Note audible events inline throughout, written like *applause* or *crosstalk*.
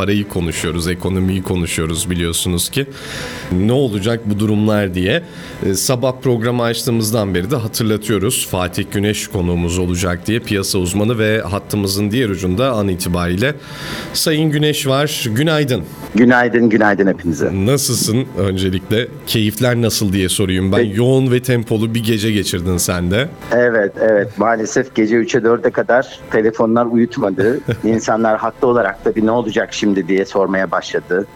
parayı konuşuyoruz, ekonomiyi konuşuyoruz biliyorsunuz ki. Ne olacak bu durumlar diye. E, sabah programı açtığımızdan beri de hatırlatıyoruz. Fatih Güneş konuğumuz olacak diye piyasa uzmanı ve hattımızın diğer ucunda an itibariyle Sayın Güneş var. Günaydın. Günaydın, günaydın hepinize. Nasılsın öncelikle? Keyifler nasıl diye sorayım. Ben Peki. yoğun ve tempolu bir gece geçirdin sen de. Evet, evet. Maalesef gece 3'e 4'e kadar telefonlar uyutmadı. *laughs* İnsanlar haklı olarak da bir ne olacak şimdi diye sormaya başladı.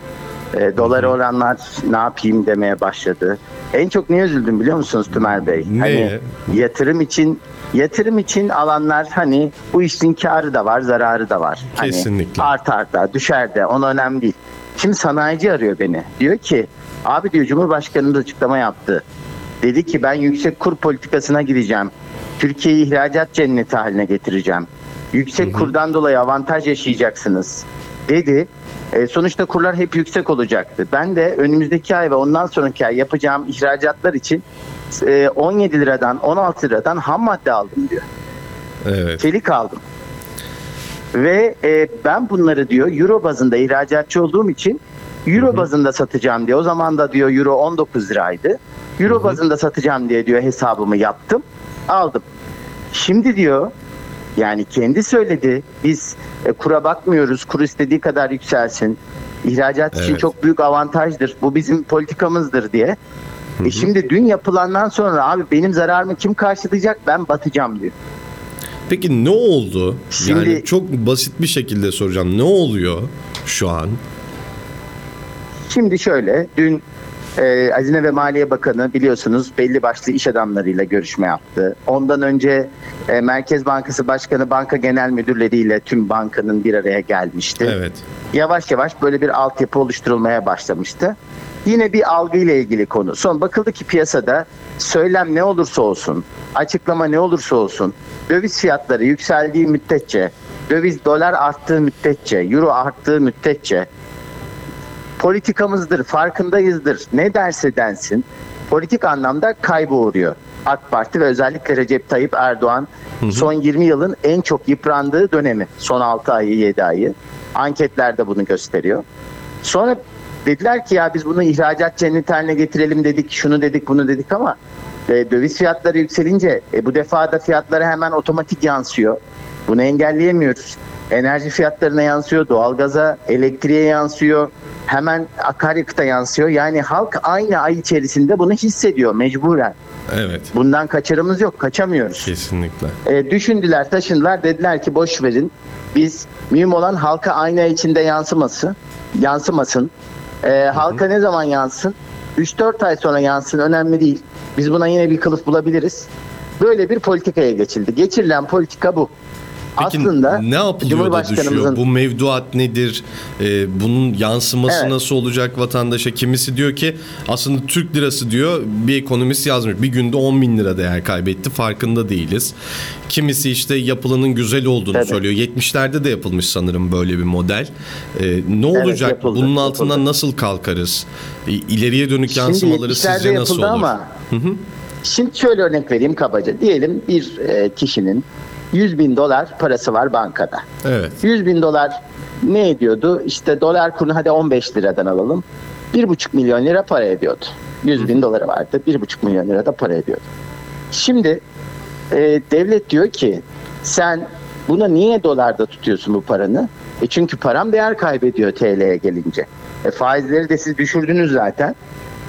E, dolar oranlar ne yapayım demeye başladı. En çok niye üzüldüm biliyor musunuz Tümer Bey? Ne? Hani yatırım için yatırım için alanlar hani bu işin karı da var, zararı da var. Hani Kesinlikle. Hani artar da, düşer de, ona önemli değil. Şimdi sanayici arıyor beni. Diyor ki, abi diyor Cumhurbaşkanı da açıklama yaptı. Dedi ki ben yüksek kur politikasına gideceğim. Türkiye'yi ihracat cenneti haline getireceğim. Yüksek hı hı. kurdan dolayı avantaj yaşayacaksınız dedi. E, sonuçta kurlar hep yüksek olacaktı. Ben de önümüzdeki ay ve ondan sonraki ay yapacağım ihracatlar için e, 17 liradan 16 liradan ham madde aldım diyor. Evet. Çelik aldım. Ve e, ben bunları diyor euro bazında ihracatçı olduğum için euro Hı-hı. bazında satacağım diyor. O zaman da diyor euro 19 liraydı. Euro Hı-hı. bazında satacağım diye diyor hesabımı yaptım. Aldım. Şimdi diyor yani kendi söyledi. Biz e, kura bakmıyoruz. Kur istediği kadar yükselsin. İhracat evet. için çok büyük avantajdır. Bu bizim politikamızdır diye. Hı hı. E şimdi dün yapılandan sonra abi benim zararımı kim karşılayacak? Ben batacağım diyor. Peki ne oldu? Şimdi, yani çok basit bir şekilde soracağım. Ne oluyor şu an? Şimdi şöyle, dün e, Hazine ve Maliye Bakanı biliyorsunuz belli başlı iş adamlarıyla görüşme yaptı. Ondan önce e, Merkez Bankası Başkanı banka genel müdürleriyle tüm bankanın bir araya gelmişti. Evet. Yavaş yavaş böyle bir altyapı oluşturulmaya başlamıştı. Yine bir algı ile ilgili konu. Son bakıldı ki piyasada söylem ne olursa olsun, açıklama ne olursa olsun, döviz fiyatları yükseldiği müddetçe, döviz dolar arttığı müddetçe, euro arttığı müddetçe politikamızdır, farkındayızdır. Ne derse densin politik anlamda kaybı uğruyor. AK Parti ve özellikle Recep Tayyip Erdoğan hı hı. son 20 yılın en çok yıprandığı dönemi. Son 6 ayı 7 ayı. Anketler de bunu gösteriyor. Sonra dediler ki ya biz bunu ihracat cennet haline getirelim dedik, şunu dedik, bunu dedik ama e, döviz fiyatları yükselince e, bu defa da fiyatlara hemen otomatik yansıyor. Bunu engelleyemiyoruz. Enerji fiyatlarına yansıyor, doğalgaza, elektriğe yansıyor, hemen akaryakıta yansıyor. Yani halk aynı ay içerisinde bunu hissediyor mecburen. Evet. Bundan kaçarımız yok, kaçamıyoruz. Kesinlikle. E, düşündüler, taşındılar, dediler ki boş verin. Biz mühim olan halka aynı ay içinde yansıması, yansımasın. E, halka ne zaman yansın? 3-4 ay sonra yansın önemli değil. Biz buna yine bir kılıf bulabiliriz. Böyle bir politikaya geçildi. Geçirilen politika bu. Peki Aslında ne yapılıyor da düşüyor? Bu mevduat nedir? Ee, bunun yansıması evet. nasıl olacak vatandaşa? Kimisi diyor ki aslında Türk lirası diyor bir ekonomist yazmış. Bir günde 10 bin lira değer kaybetti farkında değiliz. Kimisi işte yapılanın güzel olduğunu evet. söylüyor. 70'lerde de yapılmış sanırım böyle bir model. Ee, ne olacak? Evet, yapıldı, Bunun altından yapıldı. nasıl kalkarız? İleriye dönük Şimdi yansımaları sizce nasıl olur? Ama hı hı. Şimdi şöyle örnek vereyim kabaca. Diyelim bir e, kişinin 100 bin dolar parası var bankada. Evet. 100 bin dolar ne ediyordu? İşte dolar kurunu hadi 15 liradan alalım. 1,5 milyon lira para ediyordu. 100 bin doları vardı. 1,5 milyon lira da para ediyordu. Şimdi e, devlet diyor ki sen buna niye dolarda tutuyorsun bu paranı? E çünkü param değer kaybediyor TL'ye gelince. E faizleri de siz düşürdünüz zaten.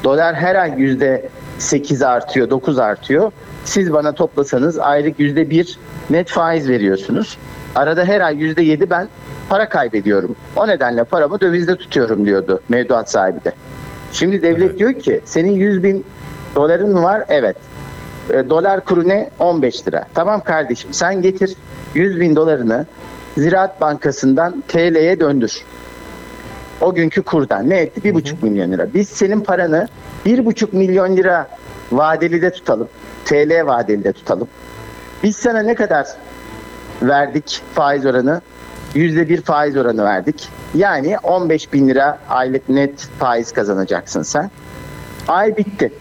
Dolar her ay yüzde 8 artıyor, 9 artıyor. Siz bana toplasanız aylık yüzde bir net faiz veriyorsunuz. Arada her ay yüzde yedi ben para kaybediyorum. O nedenle paramı dövizde tutuyorum diyordu mevduat sahibi de. Şimdi devlet evet. diyor ki senin 100 bin doların var evet. E, dolar kuru ne? 15 lira. Tamam kardeşim sen getir 100 bin dolarını Ziraat Bankası'ndan TL'ye döndür. O günkü kurdan ne etti? 1,5 milyon lira. Biz senin paranı 1,5 milyon lira vadeli de tutalım. TL vadeli de tutalım. Biz sana ne kadar verdik faiz oranı? Yüzde bir faiz oranı verdik. Yani 15 bin lira aylık net faiz kazanacaksın sen. Ay bitti.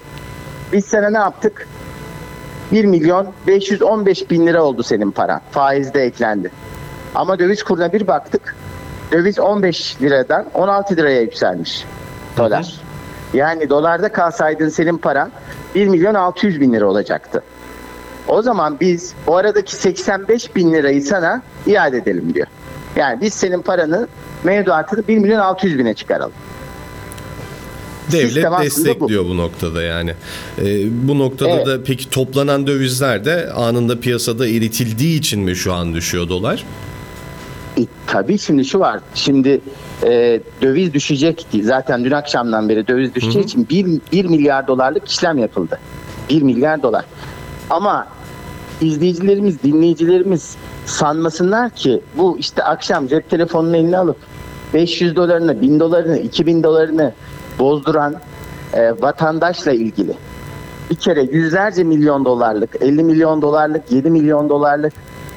Biz sana ne yaptık? 1 milyon 515 bin lira oldu senin paran. Faiz de eklendi. Ama döviz kuruna bir baktık. döviz 15 liradan 16 liraya yükselmiş dolar. Yani dolarda kalsaydın senin paran 1 milyon 600 bin lira olacaktı. O zaman biz o aradaki 85 bin lirayı sana iade edelim diyor. Yani biz senin paranı mevduatını 1 milyon 600 bine çıkaralım. Devlet destekliyor bu. bu noktada yani. Ee, bu noktada evet. da peki toplanan dövizler de anında piyasada eritildiği için mi şu an düşüyor dolar? E, tabii şimdi şu var. Şimdi e, döviz düşecek ki zaten dün akşamdan beri döviz düşeceği Hı-hı. için 1, 1 milyar dolarlık işlem yapıldı. 1 milyar dolar. Ama izleyicilerimiz, dinleyicilerimiz sanmasınlar ki bu işte akşam cep telefonunu eline alıp 500 dolarını, 1000 dolarını, 2000 dolarını bozduran e, vatandaşla ilgili bir kere yüzlerce milyon dolarlık, 50 milyon dolarlık, 7 milyon dolarlık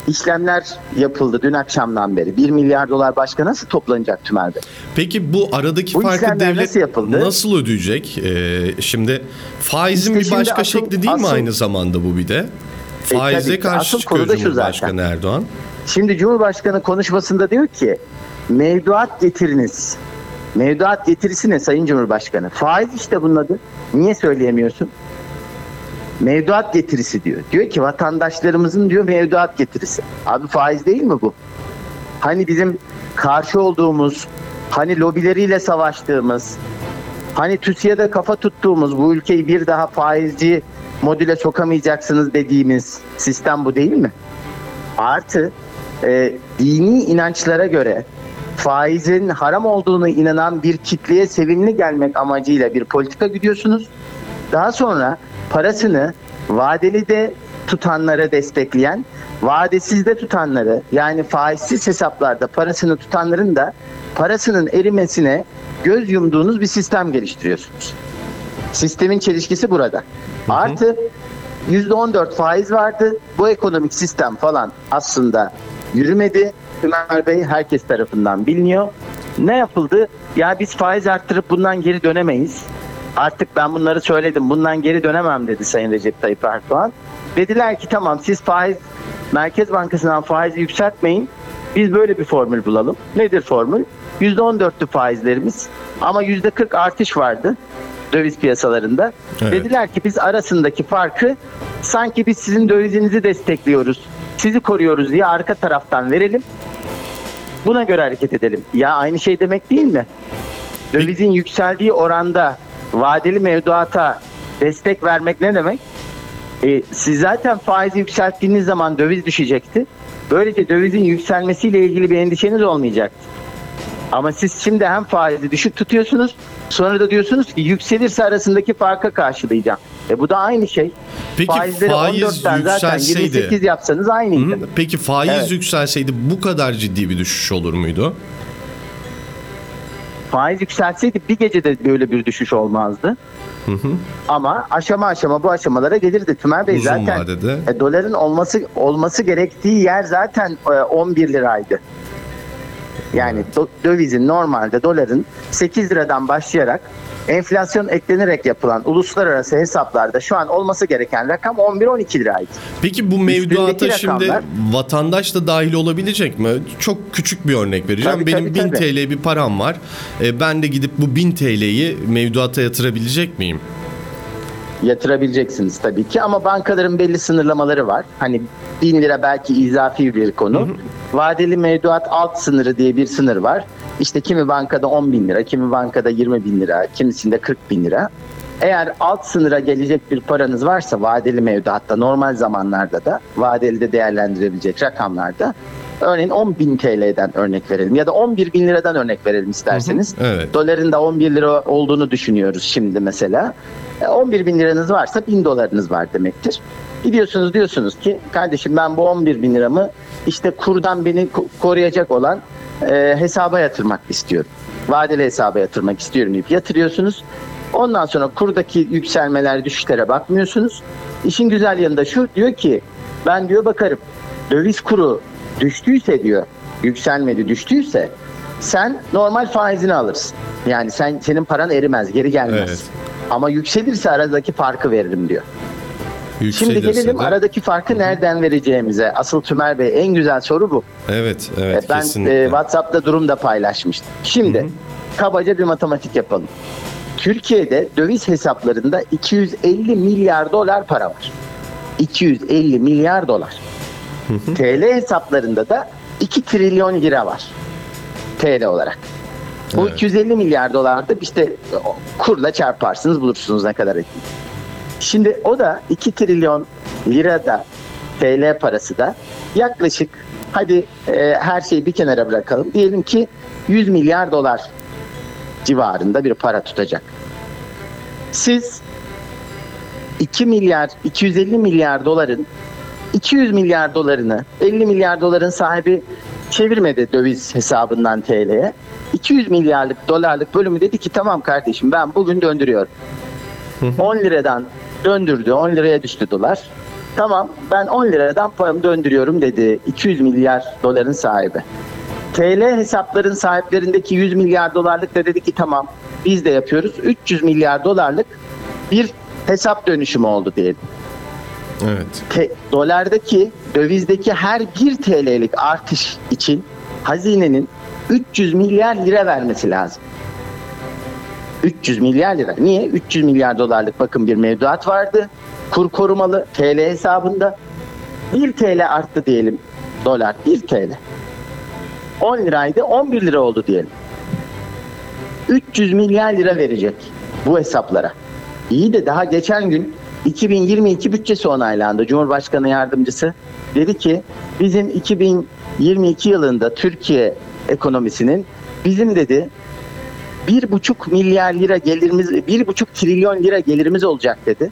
işlemler yapıldı dün akşamdan beri. 1 milyar dolar başka nasıl toplanacak Tümer'de? Peki bu aradaki bu farkı devlet nasıl, yapıldı? nasıl ödeyecek? Ee, şimdi faizin işte bir başka asıl, şekli değil asıl, mi aynı zamanda bu bir de? E, Faize e, karşı çıkıyor Cumhurbaşkanı Erdoğan. Şimdi Cumhurbaşkanı konuşmasında diyor ki mevduat getiriniz. Mevduat getirisi ne Sayın Cumhurbaşkanı? Faiz işte bunun adı. Niye söyleyemiyorsun? Mevduat getirisi diyor. Diyor ki vatandaşlarımızın diyor mevduat getirisi. Abi faiz değil mi bu? Hani bizim karşı olduğumuz, hani lobileriyle savaştığımız, hani TÜSİAD'a kafa tuttuğumuz bu ülkeyi bir daha faizci modüle sokamayacaksınız dediğimiz sistem bu değil mi? Artı e, dini inançlara göre faizin haram olduğunu inanan bir kitleye sevimli gelmek amacıyla bir politika gidiyorsunuz. Daha sonra parasını vadeli de tutanlara destekleyen, vadesiz de tutanları yani faizsiz hesaplarda parasını tutanların da parasının erimesine göz yumduğunuz bir sistem geliştiriyorsunuz. Sistemin çelişkisi burada. Hı hı. Artı %14 faiz vardı. Bu ekonomik sistem falan aslında yürümedi. Ömer Bey herkes tarafından biliniyor. Ne yapıldı? Ya biz faiz arttırıp bundan geri dönemeyiz. Artık ben bunları söyledim. Bundan geri dönemem dedi Sayın Recep Tayyip Erdoğan. Dediler ki tamam siz faiz Merkez Bankası'ndan faizi yükseltmeyin. Biz böyle bir formül bulalım. Nedir formül? %14'lü faizlerimiz ama %40 artış vardı döviz piyasalarında. Evet. Dediler ki biz arasındaki farkı sanki biz sizin dövizinizi destekliyoruz, sizi koruyoruz diye arka taraftan verelim. Buna göre hareket edelim. Ya aynı şey demek değil mi? Dövizin yükseldiği oranda vadeli mevduata destek vermek ne demek? E, siz zaten faizi yükselttiğiniz zaman döviz düşecekti. Böylece dövizin yükselmesiyle ilgili bir endişeniz olmayacaktı. Ama siz şimdi hem faizi düşük tutuyorsunuz sonra da diyorsunuz ki yükselirse arasındaki farka karşılayacağım. E bu da aynı şey. Peki Faizleri faiz 14'ten zaten 28 yapsanız aynıydı. Peki faiz evet. yükselseydi bu kadar ciddi bir düşüş olur muydu? Faiz yükselseydi bir gecede böyle bir düşüş olmazdı. Hı hı. Ama aşama aşama bu aşamalara gelirdi. Tümer Bey Uzun zaten e, doların olması olması gerektiği yer zaten e, 11 liraydı. Yani do, dövizin normalde doların 8 liradan başlayarak enflasyon eklenerek yapılan uluslararası hesaplarda şu an olması gereken rakam 11-12 liraydı. Peki bu mevduata şimdi vatandaş da dahil olabilecek mi? Çok küçük bir örnek vereceğim. Tabii, Benim tabii, 1000 tabii. TL bir param var. E, ben de gidip bu 1000 TL'yi mevduata yatırabilecek miyim? Yatırabileceksiniz tabii ki ama bankaların belli sınırlamaları var. Hani bin lira belki izafi bir konu. Hı hı. Vadeli mevduat alt sınırı diye bir sınır var. İşte kimi bankada 10 bin lira, kimi bankada 20 bin lira, kimisinde 40 bin lira. Eğer alt sınıra gelecek bir paranız varsa vadeli mevduatta normal zamanlarda da vadeli de değerlendirebilecek rakamlarda örneğin 10 bin TL'den örnek verelim ya da 11 bin liradan örnek verelim isterseniz. Hı hı, evet. Doların da 11 lira olduğunu düşünüyoruz şimdi mesela. 11 e, bin liranız varsa 1000 dolarınız var demektir. Gidiyorsunuz diyorsunuz ki kardeşim ben bu 11 bin liramı işte kurdan beni koruyacak olan e, hesaba yatırmak istiyorum. Vadeli hesaba yatırmak istiyorum deyip yatırıyorsunuz. Ondan sonra kurdaki yükselmeler düşüşlere bakmıyorsunuz. İşin güzel yanında şu diyor ki ben diyor bakarım döviz kuru düştüyse diyor yükselmedi düştüyse sen normal faizini alırsın. Yani sen senin paran erimez, geri gelmez. Evet. Ama yükselirse aradaki farkı veririm diyor. Şimdi gelelim de. aradaki farkı Hı-hı. nereden vereceğimize. Asıl Tümer Bey en güzel soru bu. Evet, evet ben kesinlikle. E, WhatsApp'ta durum da paylaşmıştım. Şimdi Hı-hı. kabaca bir matematik yapalım. Türkiye'de döviz hesaplarında 250 milyar dolar para var. 250 milyar dolar. Hı hı. TL hesaplarında da 2 trilyon lira var. TL olarak. Bu evet. 250 milyar dolarda işte kurla çarparsınız bulursunuz ne kadar ettiğini. Şimdi o da 2 trilyon lira da TL parası da yaklaşık hadi e, her şeyi bir kenara bırakalım. Diyelim ki 100 milyar dolar civarında bir para tutacak. Siz 2 milyar 250 milyar doların 200 milyar dolarını 50 milyar doların sahibi çevirmedi döviz hesabından TL'ye. 200 milyarlık dolarlık bölümü dedi ki tamam kardeşim ben bugün döndürüyorum. 10 liradan döndürdü 10 liraya düştü dolar. Tamam ben 10 liradan paramı döndürüyorum dedi 200 milyar doların sahibi. TL hesapların sahiplerindeki 100 milyar dolarlık da dedi ki tamam biz de yapıyoruz. 300 milyar dolarlık bir hesap dönüşümü oldu diyelim. Evet. Te, dolardaki dövizdeki her 1 TL'lik artış için hazinenin 300 milyar lira vermesi lazım. 300 milyar lira. Niye? 300 milyar dolarlık bakın bir mevduat vardı. Kur korumalı TL hesabında 1 TL arttı diyelim dolar 1 TL. 10 liraydı 11 lira oldu diyelim. 300 milyar lira verecek bu hesaplara. İyi de daha geçen gün 2022 bütçesi onaylandı. Cumhurbaşkanı yardımcısı dedi ki bizim 2022 yılında Türkiye ekonomisinin bizim dedi bir buçuk milyar lira gelirimiz, bir buçuk trilyon lira gelirimiz olacak dedi.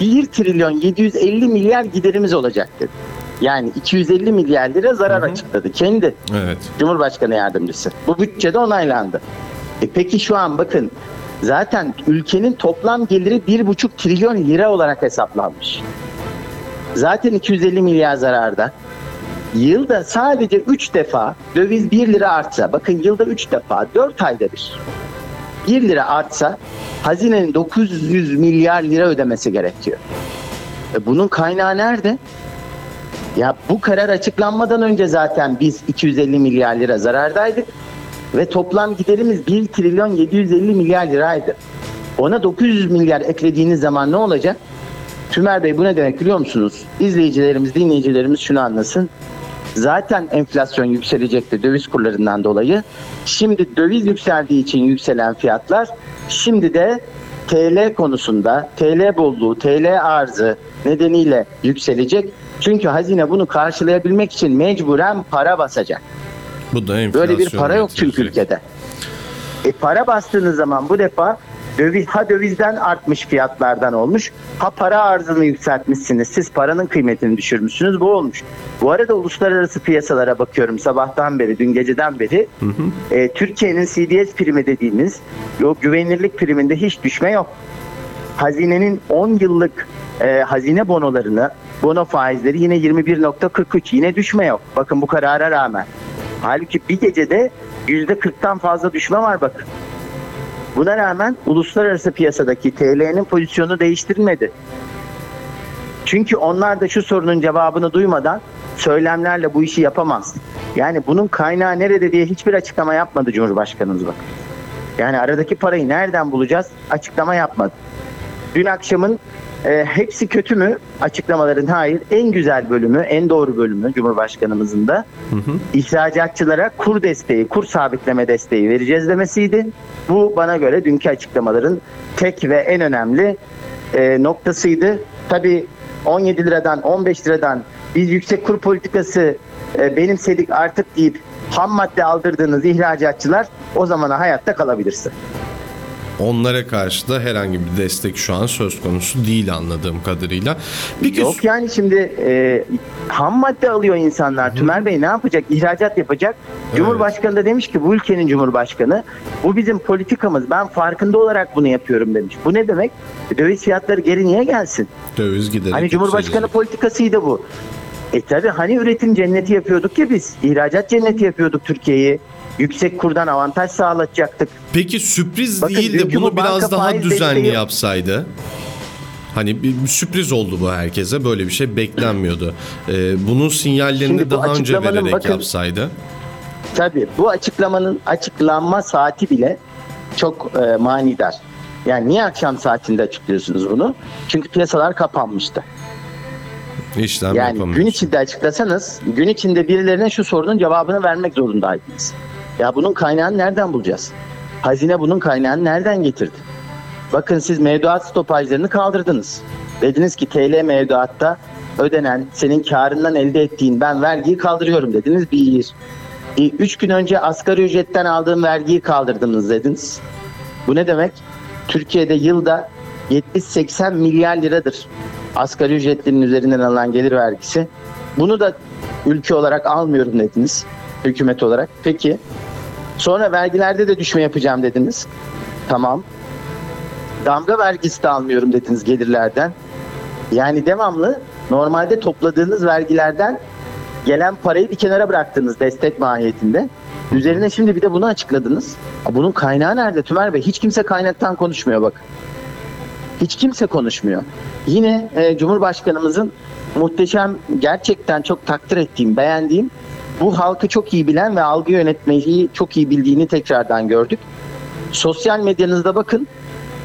Bir trilyon 750 milyar giderimiz olacak dedi. Yani 250 milyar lira zarar hı hı. açıkladı kendi. Evet. Cumhurbaşkanı yardımcısı. Bu bütçede onaylandı. E peki şu an bakın zaten ülkenin toplam geliri 1,5 trilyon lira olarak hesaplanmış. Zaten 250 milyar zararda. Yılda sadece 3 defa döviz 1 lira artsa, bakın yılda 3 defa 4 ayda bir 1 lira artsa hazinenin 900 milyar lira ödemesi gerekiyor. E bunun kaynağı nerede? Ya bu karar açıklanmadan önce zaten biz 250 milyar lira zarardaydık ve toplam giderimiz 1 trilyon 750 milyar liraydı. Ona 900 milyar eklediğiniz zaman ne olacak? Tümer Bey bu ne demek biliyor musunuz? İzleyicilerimiz, dinleyicilerimiz şunu anlasın. Zaten enflasyon yükselecekti döviz kurlarından dolayı. Şimdi döviz yükseldiği için yükselen fiyatlar şimdi de TL konusunda TL bolluğu, TL arzı nedeniyle yükselecek. Çünkü hazine bunu karşılayabilmek için mecburen para basacak. Bu da enflasyon. Böyle bir para yok çünkü ülkede. E para bastığınız zaman bu defa döviz ha dövizden artmış fiyatlardan olmuş ha para arzını yükseltmişsiniz. Siz paranın kıymetini düşürmüşsünüz. Bu olmuş. Bu arada uluslararası piyasalara bakıyorum sabahtan beri, dün geceden beri. Hı hı. E, Türkiye'nin CDS primi dediğimiz o güvenilirlik priminde hiç düşme yok. Hazinenin 10 yıllık e, hazine bonolarını, bono faizleri yine 21.43 yine düşme yok. Bakın bu karara rağmen. Halbuki bir gecede %40'tan fazla düşme var bakın. Buna rağmen uluslararası piyasadaki TL'nin pozisyonu değiştirilmedi. Çünkü onlar da şu sorunun cevabını duymadan söylemlerle bu işi yapamaz. Yani bunun kaynağı nerede diye hiçbir açıklama yapmadı Cumhurbaşkanımız bak. Yani aradaki parayı nereden bulacağız? Açıklama yapmadı. Dün akşamın e, hepsi kötü mü? Açıklamaların hayır. En güzel bölümü, en doğru bölümü Cumhurbaşkanımızın da hı hı. ihracatçılara kur desteği, kur sabitleme desteği vereceğiz demesiydi. Bu bana göre dünkü açıklamaların tek ve en önemli e, noktasıydı. Tabii 17 liradan 15 liradan biz yüksek kur politikası e, benimsedik artık deyip ham madde aldırdığınız ihracatçılar o zamana hayatta kalabilirsin. Onlara karşı da herhangi bir destek şu an söz konusu değil anladığım kadarıyla. Bir Yok yani şimdi e, ham madde alıyor insanlar. Hı. Tümer Bey ne yapacak? İhracat yapacak. Evet. Cumhurbaşkanı da demiş ki bu ülkenin cumhurbaşkanı bu bizim politikamız. Ben farkında olarak bunu yapıyorum demiş. Bu ne demek? Döviz fiyatları geri niye gelsin? Döviz giderek Hani Cumhurbaşkanı politikasıydı bu. E tabi hani üretim cenneti yapıyorduk ya biz. İhracat cenneti yapıyorduk Türkiye'yi yüksek kurdan avantaj sağlatacaktık. Peki sürpriz Bakın, değil de bunu biraz daha düzenli desteği... yapsaydı? Hani bir, bir sürpriz oldu bu herkese. Böyle bir şey beklenmiyordu. Ee, bunun sinyallerini daha önce vererek bakın, yapsaydı. Tabii bu açıklamanın açıklanma saati bile çok e, manidar. Yani niye akşam saatinde açıklıyorsunuz bunu? Çünkü piyasalar kapanmıştı. İşlem yani gün içinde açıklasanız gün içinde birilerine şu sorunun cevabını vermek zorundaydınız. Ya bunun kaynağını nereden bulacağız? Hazine bunun kaynağını nereden getirdi? Bakın siz mevduat stopajlarını kaldırdınız. Dediniz ki TL mevduatta ödenen senin karından elde ettiğin ben vergiyi kaldırıyorum dediniz bir. E, üç gün önce asgari ücretten aldığım vergiyi kaldırdınız dediniz. Bu ne demek? Türkiye'de yılda 70-80 milyar liradır asgari ücretlinin üzerinden alınan gelir vergisi. Bunu da ülke olarak almıyorum dediniz. Hükümet olarak. Peki. Sonra vergilerde de düşme yapacağım dediniz. Tamam. Damga vergisi de almıyorum dediniz gelirlerden. Yani devamlı normalde topladığınız vergilerden gelen parayı bir kenara bıraktınız destek mahiyetinde. Üzerine şimdi bir de bunu açıkladınız. Bunun kaynağı nerede Tümer Bey? Hiç kimse kaynaktan konuşmuyor bak. Hiç kimse konuşmuyor. Yine e, Cumhurbaşkanımızın muhteşem, gerçekten çok takdir ettiğim, beğendiğim bu halkı çok iyi bilen ve algı yönetmeyi çok iyi bildiğini tekrardan gördük. Sosyal medyanızda bakın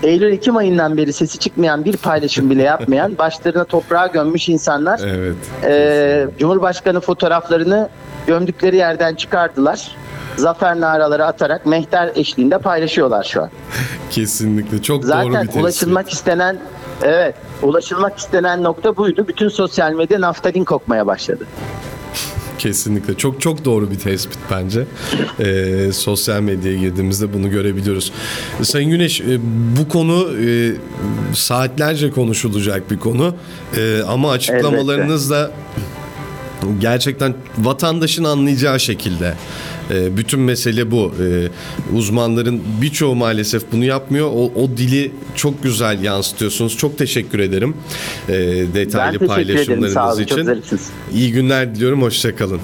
Eylül-Ekim ayından beri sesi çıkmayan bir paylaşım bile yapmayan *laughs* başlarına toprağa gömmüş insanlar evet. e, Cumhurbaşkanı fotoğraflarını gömdükleri yerden çıkardılar. Zafer naraları atarak mehter eşliğinde paylaşıyorlar şu an. *laughs* Kesinlikle çok Zaten doğru bir tespit. ulaşılmak istenen evet ulaşılmak istenen nokta buydu. Bütün sosyal medya naftalin kokmaya başladı. Kesinlikle çok çok doğru bir tespit bence. Ee, sosyal medyaya girdiğimizde bunu görebiliyoruz. Sayın Güneş e, bu konu e, saatlerce konuşulacak bir konu e, ama açıklamalarınız da gerçekten vatandaşın anlayacağı şekilde e, bütün mesele bu. E, uzmanların birçoğu maalesef bunu yapmıyor. O, o dili çok güzel yansıtıyorsunuz. Çok teşekkür ederim e, detaylı paylaşımlarınız için. İyi günler diliyorum. Hoşçakalın.